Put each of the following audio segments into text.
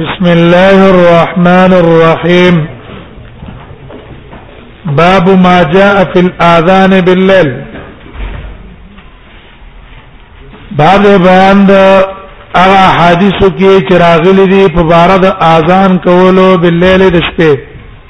بسم الله الرحمن الرحيم باب ما جاء في الاذان بالليل باب بیان د هغه حدیثو کې چې راغلي دي په بار د اذان کولو بالليل د شپې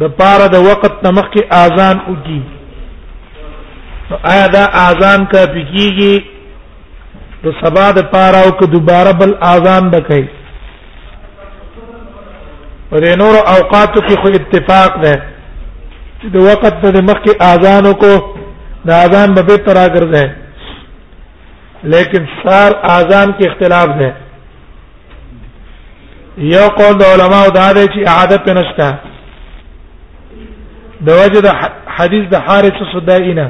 د پاره د وخت نمخ کې اذان وکي نو آیا دا اذان کا پکېږي د سبا د پاره او که دوباره بل اذان بکای په دې نور اوقاتو کې خو اتفاق ده چې د وخت د مخ کې اذان کو د اذان به به تراګر ده لیکن سار اذان کې اختلاف ده یو قول د علماء دا دی چې اعاده په نشته د وجه د حدیث د حارث صدائینه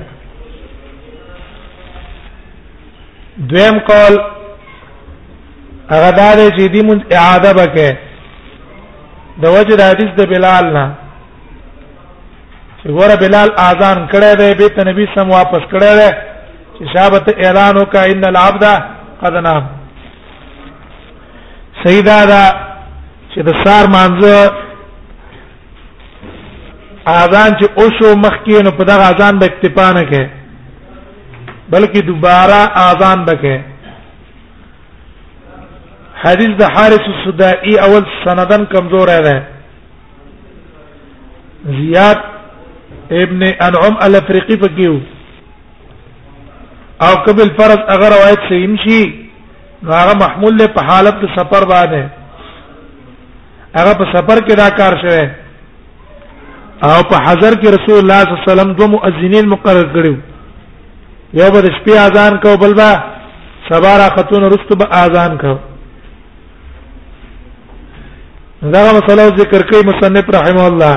دویم قول هغه دا دی چې دې مون اعاده وکړي د وجه د حدیث د بلال نه چې ګوره بلال اذان کړی دی بیت نبی سم واپس کړی دی چې شابت اعلان وکړه ان العبد قد نام سیدا دا چې د سار مانزه اذان چې اوشو مخکې نو په دغه اذان به اکتفا نه کوي بلکې دوباره اذان بکې حدیث د حارث السدائی اول سندن کمزور ہے زیاد ابن انعم الافریقی پکیو او قبل فرض اگر روایت سے امشي هغه محمول له په حالت سفر باندې هغه په سفر کې دا کار شوه او په حضر کې رسول الله صلی الله علیه وسلم دوه مؤذنین مقرر کړو یو به شپې اذان کو بل به سبا را خاتون رستو به اذان کو دا مسله ذکر کوي مصنف رحم الله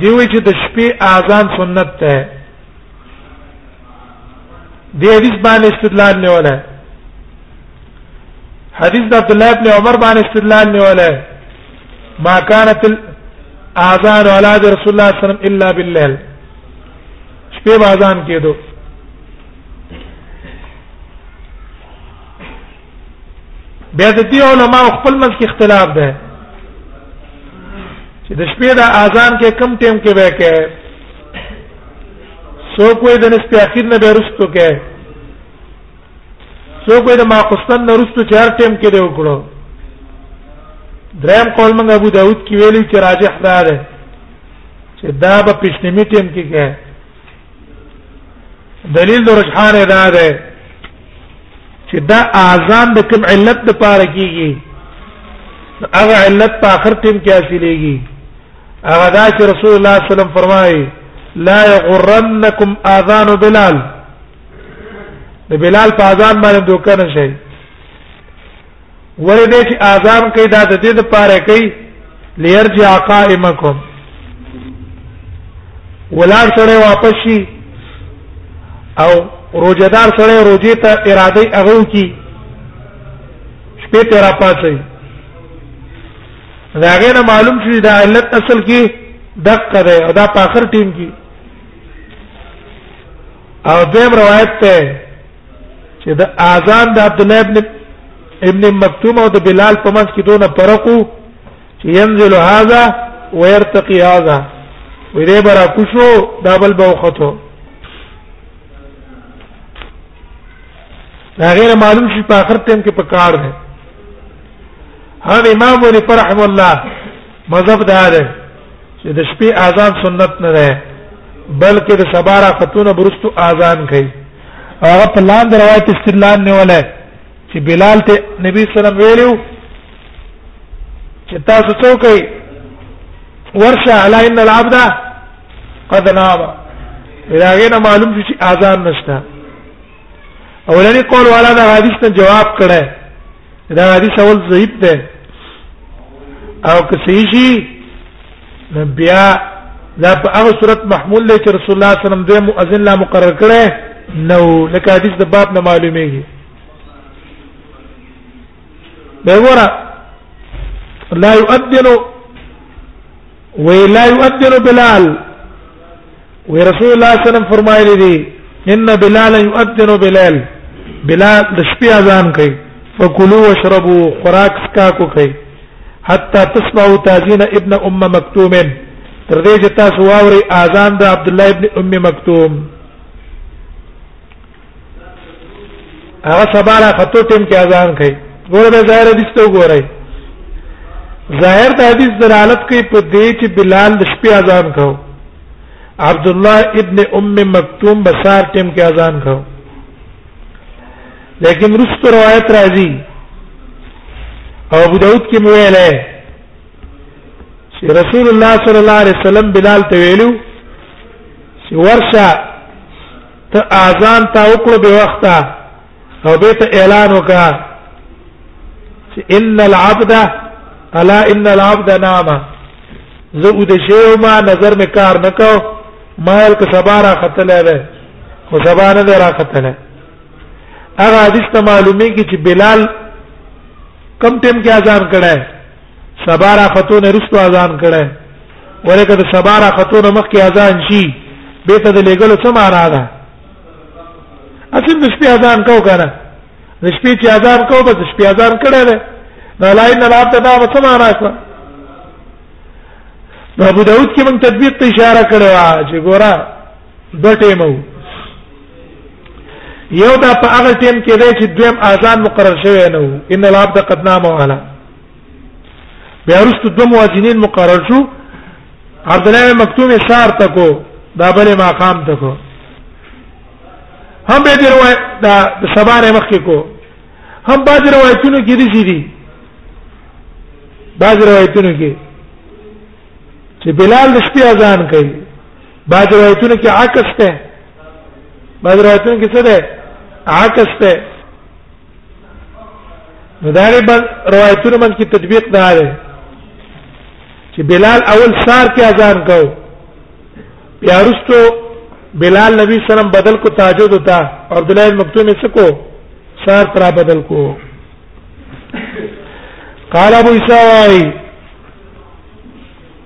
دی وی چې د شپې اذان سنت ده دی حدیث باندې استدلال نه ولا حدیث د عبد الله ابن عمر باندې استدلال نه ولا ما كانت الاذان على رسول الله صلی الله علیه وسلم الا بالليل شپې اذان کېدو بیا د دې علما خپل منځ کې اختلاف ده چې د شپې د اذان کې کم ټیم کې به کې سو کوی د نسبت اخیر نه بیرستو کې سو کوی د ماقصن نه رستو چار ټیم کې دی وکړو دریم قول موږ ابو داود کې ویلي چې راجح ده چې دا به پښنمی ټیم کې کې دلیل د رجحان دا ده چې دا اذان د کوم علت د پاره کیږي هغه علت په اخر ټیم کې حاصلېږي هغه دا چې رسول الله صلی الله علیه وسلم فرمایي لا یغرنکم اذان بلال د بلال په اذان باندې دوکه نشئ ولې دې چې اذان کوي دا د دې لپاره کوي ليرجع قائمکم ولار سره واپس شي او روزدار سره روزي ته اراده اغو کی شپې ته را پاتې دا غیر معلوم شي دا علت اصل کې دقه ده او دا په اخر ټیم کې او دیم روایت ته چې د اذان د عبد الله ابن ابن مکتوم او د بلال په منځ کې دونه فرق وو چې ينزل هذا ويرتقي هذا ویری برا کوشو دابل به وختو دا غیر معلوم شي په اخر ټیم کې په کار ده هغه امام ونی فرحم الله مذهب دا ده چې د شپې اذان سنت نه ده بلکې د سبا را ختونه برستو اذان کوي هغه په لاندې روایت استدلال نه ولای چې بلال ته نبی صلی الله علیه وسلم ویلو چې تاسو څوک ورشه علی ان العبد قد نام راغینا معلوم شو چې اذان نشته اولنی قول والا دا حدیث ته جواب کړه دا حدیث اول ضعیف ده او که صحیح شي بیا دا په هغه صورت محمول دی چې رسول الله صلی الله علیه وسلم د مؤذن لا مقرر کړي نو لکه حدیث د باب نه معلومیږي به ورا لا يؤذن وی لا يؤذن بلال وی رسول الله صلی الله علیه وسلم فرمایلی دی ان بلال يؤذن بلال بلال د شپې اذان کوي فكلوا واشربوا خوراک سکا کو کوي حتا تسمعوا تاذين ابن ام مکتوم تر دې چې تاسو واوري اذان د عبد الله ابن ام مکتوم هغه سبا را خطو ټیم کې اذان کوي ګوره به ظاهر حدیث ته وګورئ ظاهر د حدیث دلالت کوي په دې چې بلال د شپې اذان کاو عبد الله ابن ام مکتوم بسار ټیم کې اذان کاو لیکن رست روایت راځي او ابو داود کې ویل ہے چې رسول الله صلی الله علیه وسلم بلال ته ویلو چې ورشه ته اذان تا وکړو به وخت او به ته اعلان وکا چې ان العبد الا ان العبد نام زه او د شیو ما نظر می کار نکاو ما الک سبارا خطلې ده خو سبا نه ده را خطلې هغه حدیث ته معلومی کی چې بلال کم ټیم کې اذان کړه سبا را خاتون رستو اذان کړه ورکه د سبا را خاتون مخکې اذان شي به ته د لګلو څه معنا ده اصل د شپې اذان کو کنه د شپې چې اذان کو بس شپې اذان کړه ده نه لا ان لا ته دا څه معنا ده نو ابو داود کې موږ تطبیق ته اشاره کړو چې ګورا د ټیمو یو دا په هغه ټیم کې دی چې دویم اذان مقرر شوی نه و ان العبد قد نام وعلا بیا وروسته دوه مؤذنین مقرر شو عبد الله مکتوم سار تکو دا بل مقام تکو هم به دی روایت دا سبا نه مخکې کو هم باز روایتونو کې دي دي باز روایتونو کې چې بلال د شپې اذان کوي باز روایتونو کې عکس ته باز روایتونو کې څه ده عکس ته نو دا روایتونه من کې تطبیق نه لري چې بلال اول سار کې اذان کو بیا رستو بلال نبی سلام بدل کو تاجود ہوتا عبد الله مکتوم اس کو سار پر بدل کو قال ابو اسحاق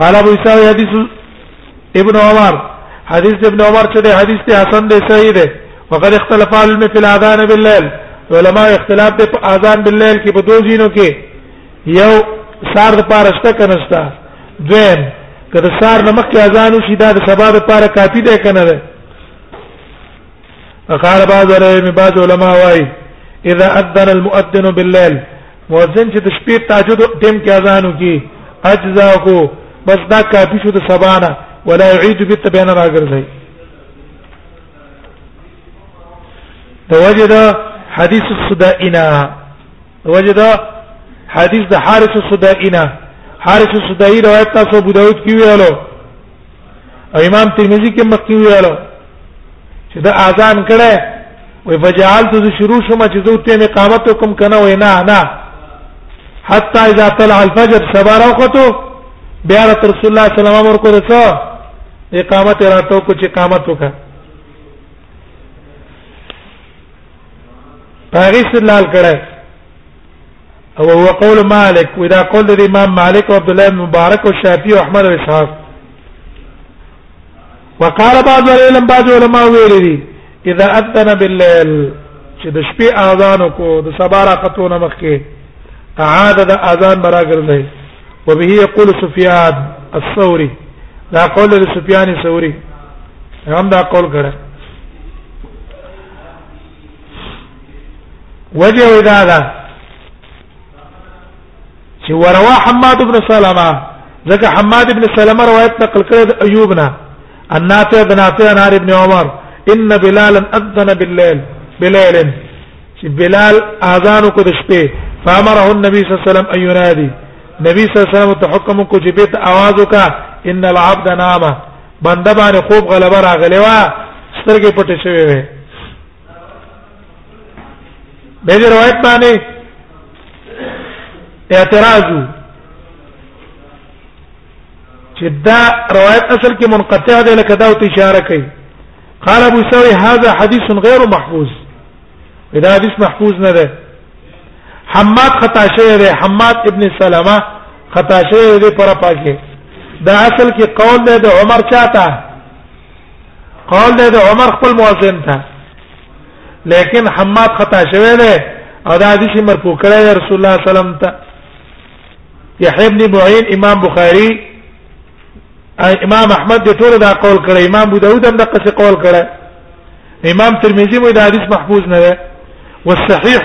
قال ابو اسحاق حدیث ابن عمر حدیث ابن عمر چې د حدیث ته حسن دی صحیح دی وقد اختلف علم في الاذان بالليل علماء اختلاف دی په اذان بالليل کې په دوه ځینو کې یو سار د پاره شته کنهستا دویم کله سار نه مخکې اذان وشي دا د سبا د پاره کافي دی کنه ده قال بعض العلماء بعض علماء وايي اذا اذن المؤذن بالليل مؤذن چې د شپې تهجد ټیم کې اذان وکي اجزا کو بس دا کافی شو د سبانه ولا يعيد بت بین راګرځي د وجد حدیث الصدائنا وجد حدیث د حارث الصدائنا حارث الصدائی روایت تاسو ابو داود کې ویلو او امام ترمذی کې مخکې ویلو چې دا اذان کړه وي فجعلت ذ شروع شوم چې زه ته اقامت کوم کنه وای نه نه حتا اذا طلع الفجر سبا راوخته بیا رسول الله صلی الله علیه وسلم ورکو دته اقامت راتو کو چې اقامت وکړه هغه استدلال کړه او هو قول مالک ودا قول د امام مالک او عبد الله بن مبارک او شافعي او احمد او اسحاق وقال بعض العلماء بعض علماء ویل دي اذا اذن بالليل چې د شپې اذان کو د سبا راقتونه مخکې اعاد د اذان براګرځي وبه يقول سفيان الثوري دا قول د سفيان الثوري هم دا قول کړه وجه ودا دا چې وروا حماد بن سلمہ ځکه حماد بن سلمہ روایت نقل کړی د ایوب نه النافع بن نافع عن ابن عمر ان بلالا اذن بالليل بلال چې بلال اذان کو د شپې فامره النبي صلی الله عليه وسلم ان ينادي نبی صلی الله علیه وسلم ته حکم کو چې بیت आवाज وکا ان العبد نامه بنده باندې خوب غلبه راغلی و سترګې پټې شوې وې به دې روایت باندې اعتراض چې دا روایت اصل کې منقطع دی لکه دا ته اشاره کوي قال ابو سوي هذا حديث غير محفوظ دا حدیث محفوظ نه ده حماد خطا شوی دی حماد ابن سلمہ خطا شوی دی پر پاکه دا اصل کې قول دی د عمر چاته قول ده عمر خپل مؤذن ته لیکن حماد خطا شوی دی او دا حدیث مرفوع کړی دی رسول الله صلی الله علیه وسلم ته یحیی ابن معین امام بخاری امام احمد د ټول دا قول کړی امام ابو داود هم دغه څه قول کړی امام ترمذی مو دا حدیث محفوظ نه دی والصحيح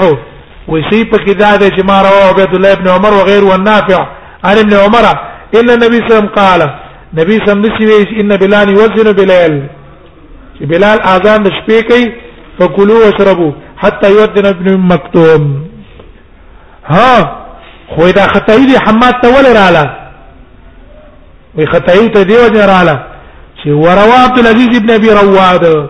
ويسيب كذا ده جماع رواه عبد الله بن عمر وغيره والنافع عن ابن عمر ان النبي صلى الله عليه وسلم قال نبی صلی الله علیه وسلم ان بلال یوزن بلال چې بلال اذان د شپې کوي فکلوا واشربوا حتى يؤذن ابن مکتوم ها خو دا خطای دی حماد ته ول رااله وی خطای ته دیو جن رااله چې وروا عبد العزيز ابن ابي رواد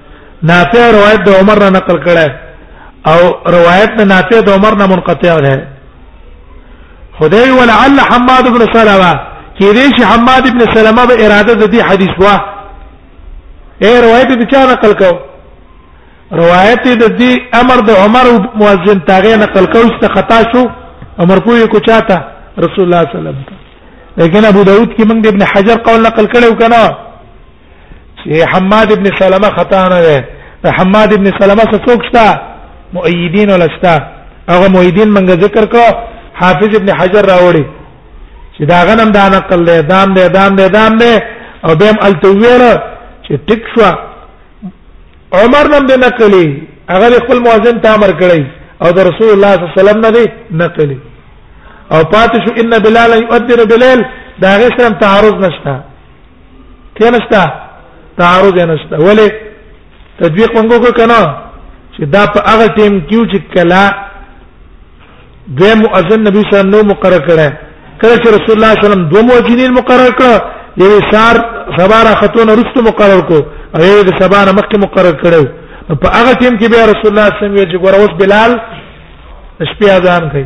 نافع روایت د عمر نه نقل کړه او روایت نه نافع د عمر نه منقطع ده خدای ولعل حماد بن سلمہ کې دې شي حماد بن سلمہ به اراده د دې حدیث وا اے روایت د چا نقل کو روایت د دې امر د عمر مؤذن تاغه نقل کو چې خطا شو عمر کوی کو چاته رسول الله صلی الله علیه وسلم لیکن ابو داود کې موږ د ابن حجر قول نقل کړو کنه چې حماد ابن سلمہ خطا نه ده د حماد ابن سلمہ څخه څوک شته مؤیدین ولستا هغه مؤیدین منګه ذکر کړو حافظ ابن حجر راوړي چې دا غنم دا نقل له دام دې دام دې دام دې او بهم التویل چې ټیک شو عمر نم دې نقلی هغه خپل موازن ته امر کړی او د رسول الله صلی الله علیه وسلم نه دې نقلی او پاتې شو ان بلال یؤذن بلال دا غسرم تعارض نشته تنشتا تعارض نشته ولې تطبیق موږ کو کنه چې دا په هغه ټیم کې چې کلا د مؤذن نبی صلی الله علیه وسلم نو مقرر کړه کله چې رسول الله صلی الله علیه وسلم دوه مؤذنین مقرر کړ یو سار سباره خاتون رستو مقرر کو او یو د سبانه مخکې مقرر کړو په هغه ټیم کې بیا رسول الله صلی الله علیه وسلم چې ګوره اوس بلال شپې اذان کوي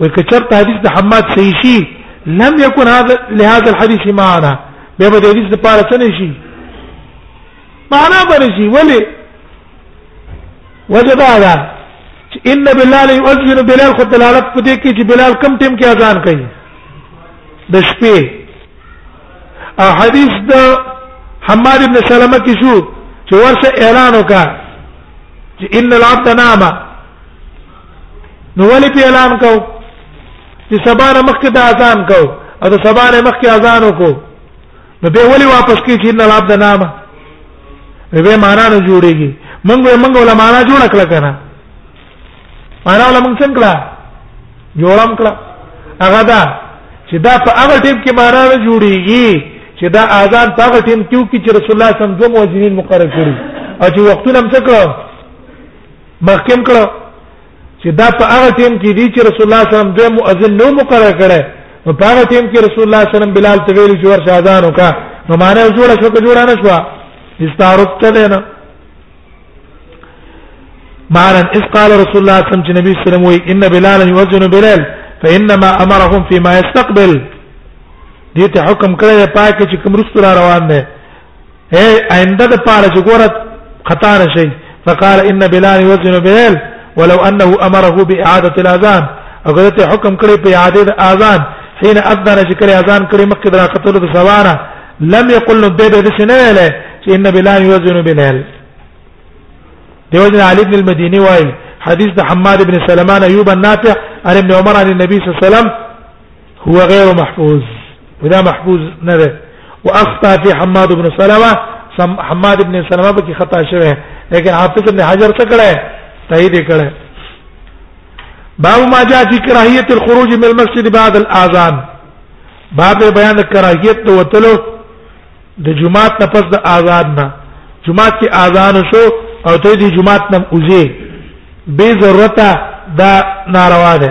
وي کچرت حدیث د حماد صحیح شي لم يكن هذا لهذا الحديث معنا به به حدیث د پاره څه نشي معنا بنشي ولي وجب هذا ان بلال يؤذن بلال خو دلالت پدې کې چې بلال کم ټیم کې اذان کوي د شپې او حدیث د حماد ابن سلمہ کې شو چې ورشه اعلان وکړه چې ان العبد نامه نو ولې په اعلان کو چې سبا نه مخکې د اذان کو او د سبا نه مخکې اذان وکړو نو به ولې واپس کی چې نه لاب د نامه به معنا نه جوړيږي موږ به موږ ولا معنا جوړ کړل کنه معنا ولا موږ څنګه کړه جوړم کړه هغه دا چې دا په هغه ټیم کې معنا نه جوړيږي چې دا اذان په هغه ټیم کې چې رسول الله صلی الله علیه وسلم دوه مؤذنین مقرر کړي او چې وختونه هم څه کړو مخکم کړه چې دا په هغه ټیم کې دی چې رسول الله صلی الله علیه وسلم د مؤذن نو مقرر کړي نو په هغه ټیم کې رسول الله صلی الله علیه وسلم بلال ته ویل چې ورشه اذان وکا نو معنی جوړه شو که جوړه نه شو استعارت ته ده نه معنی اس قال رسول الله صلی الله علیه وسلم چې نبی صلی الله علیه وسلم ان بلال يؤذن بلال فانما امرهم فيما يستقبل دې ته حکم کړی پاک چې کوم رسول روان دی اے آینده د پاره چې ګوره خطا نشي فقال ان بلال يوزن بلال ولو انه امره باعاده الاذان اگر ته حکم کړی په اعاده د اذان حين اذن چې کړی اذان کړی مخکې د راکتلو د سوانه لم يقل له دې د سنه له چې ان بلال يوزن بلال دیو جن علی بن المديني وايي حديث د حماد بن سلمان ايوب النافع عن ابن عمر عن النبي صلى الله عليه وسلم هو غير محفوظ ودا محفوظ نه ده واخطا في حماد بن سلمة حماد بن سلمة بك خطا شوه لكن حافظ بن حجر څه کړه تایید کړه باب ما جاء في كراهيه الخروج من المسجد بعد الاذان باب بیان کراهیت د وتلو د جمعات نه پس د اذان نه جمعات کې اذان شو او ته د جمعات نه اوځي به ضرورت دا ناروا ده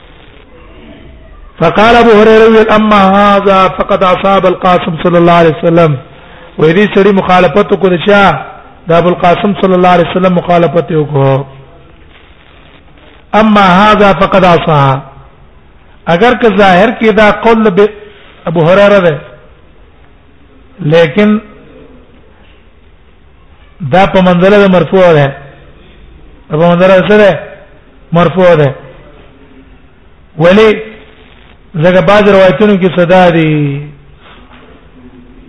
فقال ابو هريره اما هذا فقد اصاب القاسم صلى الله عليه وسلم وې دې سړي مخالفت کو نه چا د ابو القاسم صلى الله عليه وسلم مخالفت وکړو اما هذا فقد عصى اگر که ظاهر کې دا قول به ابو هريره ده لیکن دا په منزله د مرفوع ده په منزله سره مرفوع ده ولی زګه باز روایتونو کې صدا دي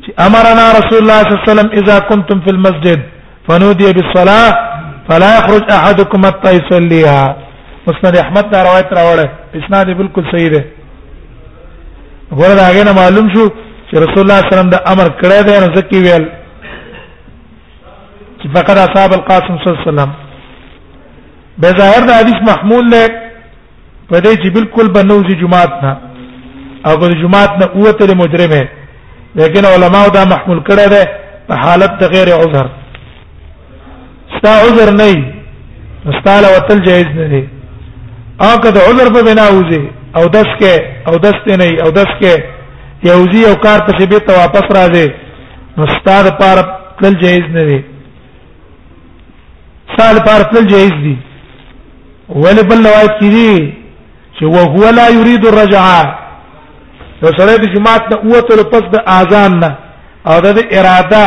چې امرنا رسول الله صلی الله علیه وسلم اذا كنتم في المسجد فنودي بالصلاه فلا يخرج احدكم حتى يصليها مسند احمد دا روایت راوړل اسناد بالکل صحیح ده غره دا غنه معلوم شو چې رسول الله صلی الله علیه وسلم دا امر کړی دی نو ځکه ویل چې فقط اصحاب القاسم صلی الله علیه وسلم به ظاهر د حدیث محمول له په دې چې بالکل بنوځي جمعات نه او د جمعات نه قوته له مجرمه لیکن علماو دا محمول کړه ده په حالت غیر عذر ستا عذر نه استاله وتل جایز نه دی او که د عذر په بنا وځي او دس کې او دس ته نه او دس کې یوزي او کار پسې به ته واپس راځي نو ستاد پار تل جایز نه دی سال پار تل جایز دی ولې بل روایت کړي چې وهو لا يريد الرجعه نو سره د جماعت نه اوته پس د اذان نه او د اراده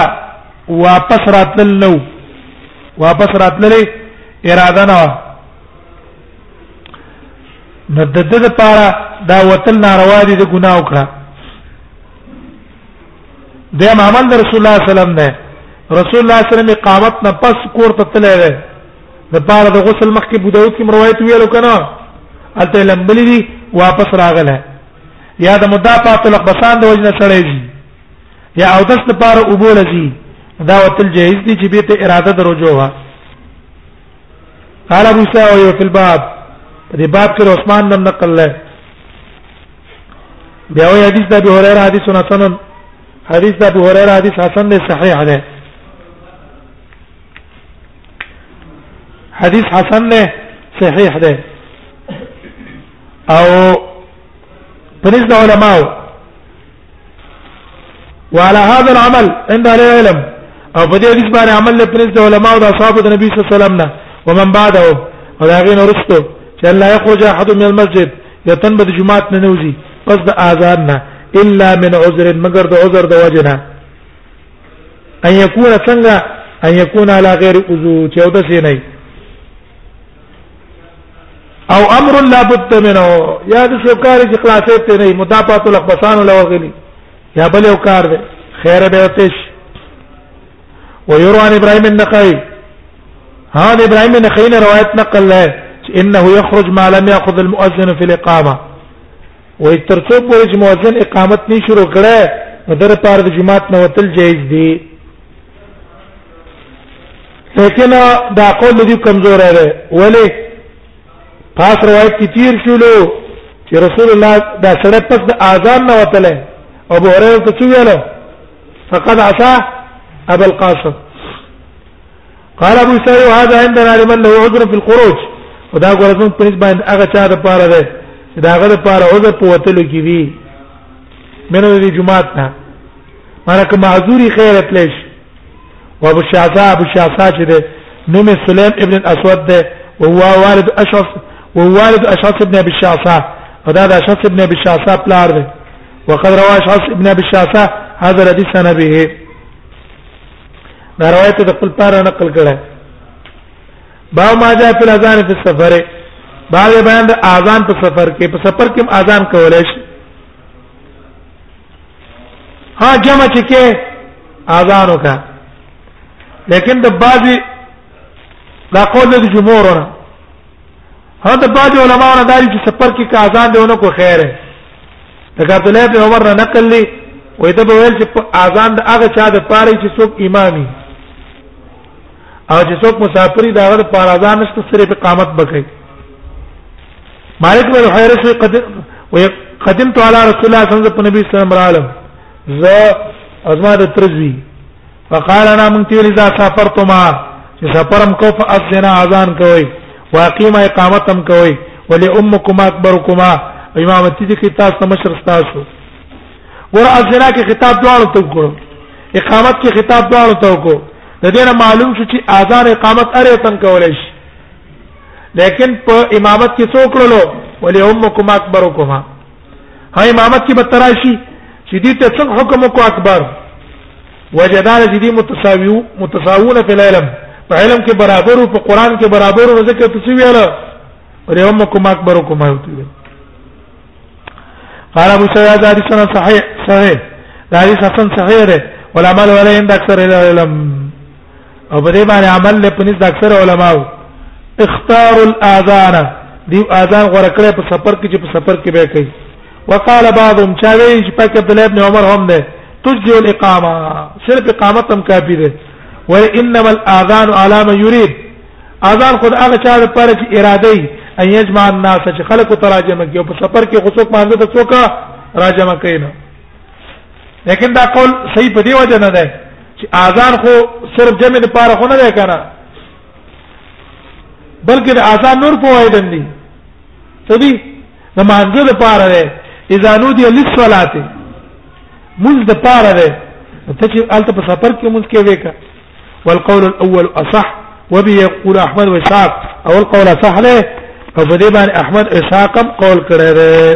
واپس راتلل نو واپس راتلل اراده نه نو د دې لپاره دا وتل ناروا دي د ګناه وکړه د عمل د رسول الله صلی الله علیه وسلم نه رسول الله صلی الله علیه وسلم اقامت نه پس کور ته تللی دی د پاره د غسل مخکې بوداوت کې روایت ویلو کنه الته لمبلی دي واپس راغله یا د مدافعات الاقبسان د وجنه سره دي یا او دس لپاره اوبو لذي دا وتل جایز دي چې به ته اراده دروځو وا قال ابو سعيد او في الباب دې باب کې عثمان نن نقل له بیا وی حدیث د ابو هريره حدیث حسن حدیث د ابو هريره حدیث حسن دی صحیح دی حدیث حسن دی صحیح دی او پرېز د علماو وعلى هذا العمل عند اهل العلم او په دې حدیث باندې عمل له پرنس علماء او اصحاب د نبی صلی الله علیه وسلم نه ومن بعده او هغه نورستو چې الله يخرج احد من المسجد یتن به جمعات نه نوځي پس د اذان نه الا من عذر مگر د عذر د وجنه ان يكون څنګه ان يكون على غير عذر چې او د سینې او امر لا بد منه یا د شو کار چې خلاصې ته نه مدافعات الاخبسان لوغلی یا بل یو کار دی خیر به وتش ويروى عن ابراهيم النخعي هذا ابراهيم النخعي روایت نقل له انه يخرج ما لم ياخذ المؤذن في الاقامه وای تر څو پورې چې مؤذن اقامت نه شروع کړي نو در پاره د جماعت نه وتل جایز دي لیکن دا قول دې کمزور دی ولی خاص روایت کې تیر شولو چې رسول الله دا سره پس د اذان نه وتل او ابو هريره ته ویل فقد عصى ابو القاسم قال ابو سعيد هذا عندنا لمن له عذر في الخروج ودا ګورځم پنځ باندې هغه چا د پاره ده چې دا هغه د پاره عذر په وتلو کې وی منو د جمعات نه مانه که معذوري خیرت لش وابو الشعثاء ابو الشعثاء چې ده نوم سليم ابن الاسود ده وهو والد اشعث وهو والد اشعث ابن ابي الشعثاء ودا ده اشعث ابن ابي الشعثاء بلار ده وقد روى اشعث ابن ابي الشعثاء هذا الحديث عن ابيه دا روایت د خپل پاره نقل کړه با ما جاء في الاذان في السفر بعد بیان د اذان په سفر کې په سفر کې اذان کولای شي ها جمع چې کې اذان وکړه لیکن د بعضی دا قول د جمهور نه هغه د بعضی علماو نه دایي چې سفر کې کا اذان دیونه کو خیر دی د عبد الله بن عمر نه نقل لي وې ته به ویل چې اذان د هغه چا د پاره چې څوک امامي او چې څوک مسافر دي هغه په اذان نشته سره په قامت بکې مالک بن حیرس قدم قدمت على رسول الله صلی الله علیه وسلم نبی صلی الله علیه وسلم ز ازما د ترزوی فقال انا من تیل اذا سافرتما چې سفرم کو فاذنا اذان کوي واقیم اقامتم کوي ولي امكما اكبركما امامتی دي کې تاسو مشر تاسو ور اذنا کې خطاب دوه ته وکړو اقامت کې خطاب دواړو ته وکړو د دې نه معلوم شو چې اذان اقامت اره تن کولای شي لیکن په امامت کې څوک لولو ولې امکم اکبرکما هاي امامت کې به تراشي چې دې ته څنګه حکم کو اکبر وجدار چې دې متساویو متساوونه په علم په علم کې برابر او په قران کې برابر او ذکر تسویاله ولې امکم اکبرکما یو قال ابو سعيد هذا حديث صحيح صحيح دا حدیث حسن صحیح دی ولا عمل ولا عند اکثر العلم او په دې باندې عمل له پنځ د اکثر علماو اختار الاذان دی اذان غوړه کړې په سفر کې چې په سفر کې به کوي وقال بعضهم چاوي چې پاک عبد الله ابن عمر هم ده تجزي الاقامه صرف اقامت هم کافي ده وانما الاذان على ما يريد اذان خود هغه چا د پر چې اراده ای ان یجمع الناس چې خلکو تراجمه کوي په سفر کې خصوص باندې ته څوک راجمه کوي نه لیکن دا قول صحیح په دی وجه نه ده چې اذان خو صرف جمع د پاره خو نه ده کنه بلکې د اذان نور په وای دندي سدي د مانځه د پاره ده اذا نودي للصلاه مز د پاره ده ته چې الته په سفر کې مز کې وکړه والقول الاول اصح وبه يقول احمد واسحاق او القول اصح له او په دې باندې احمد اسحاق قول کړی دی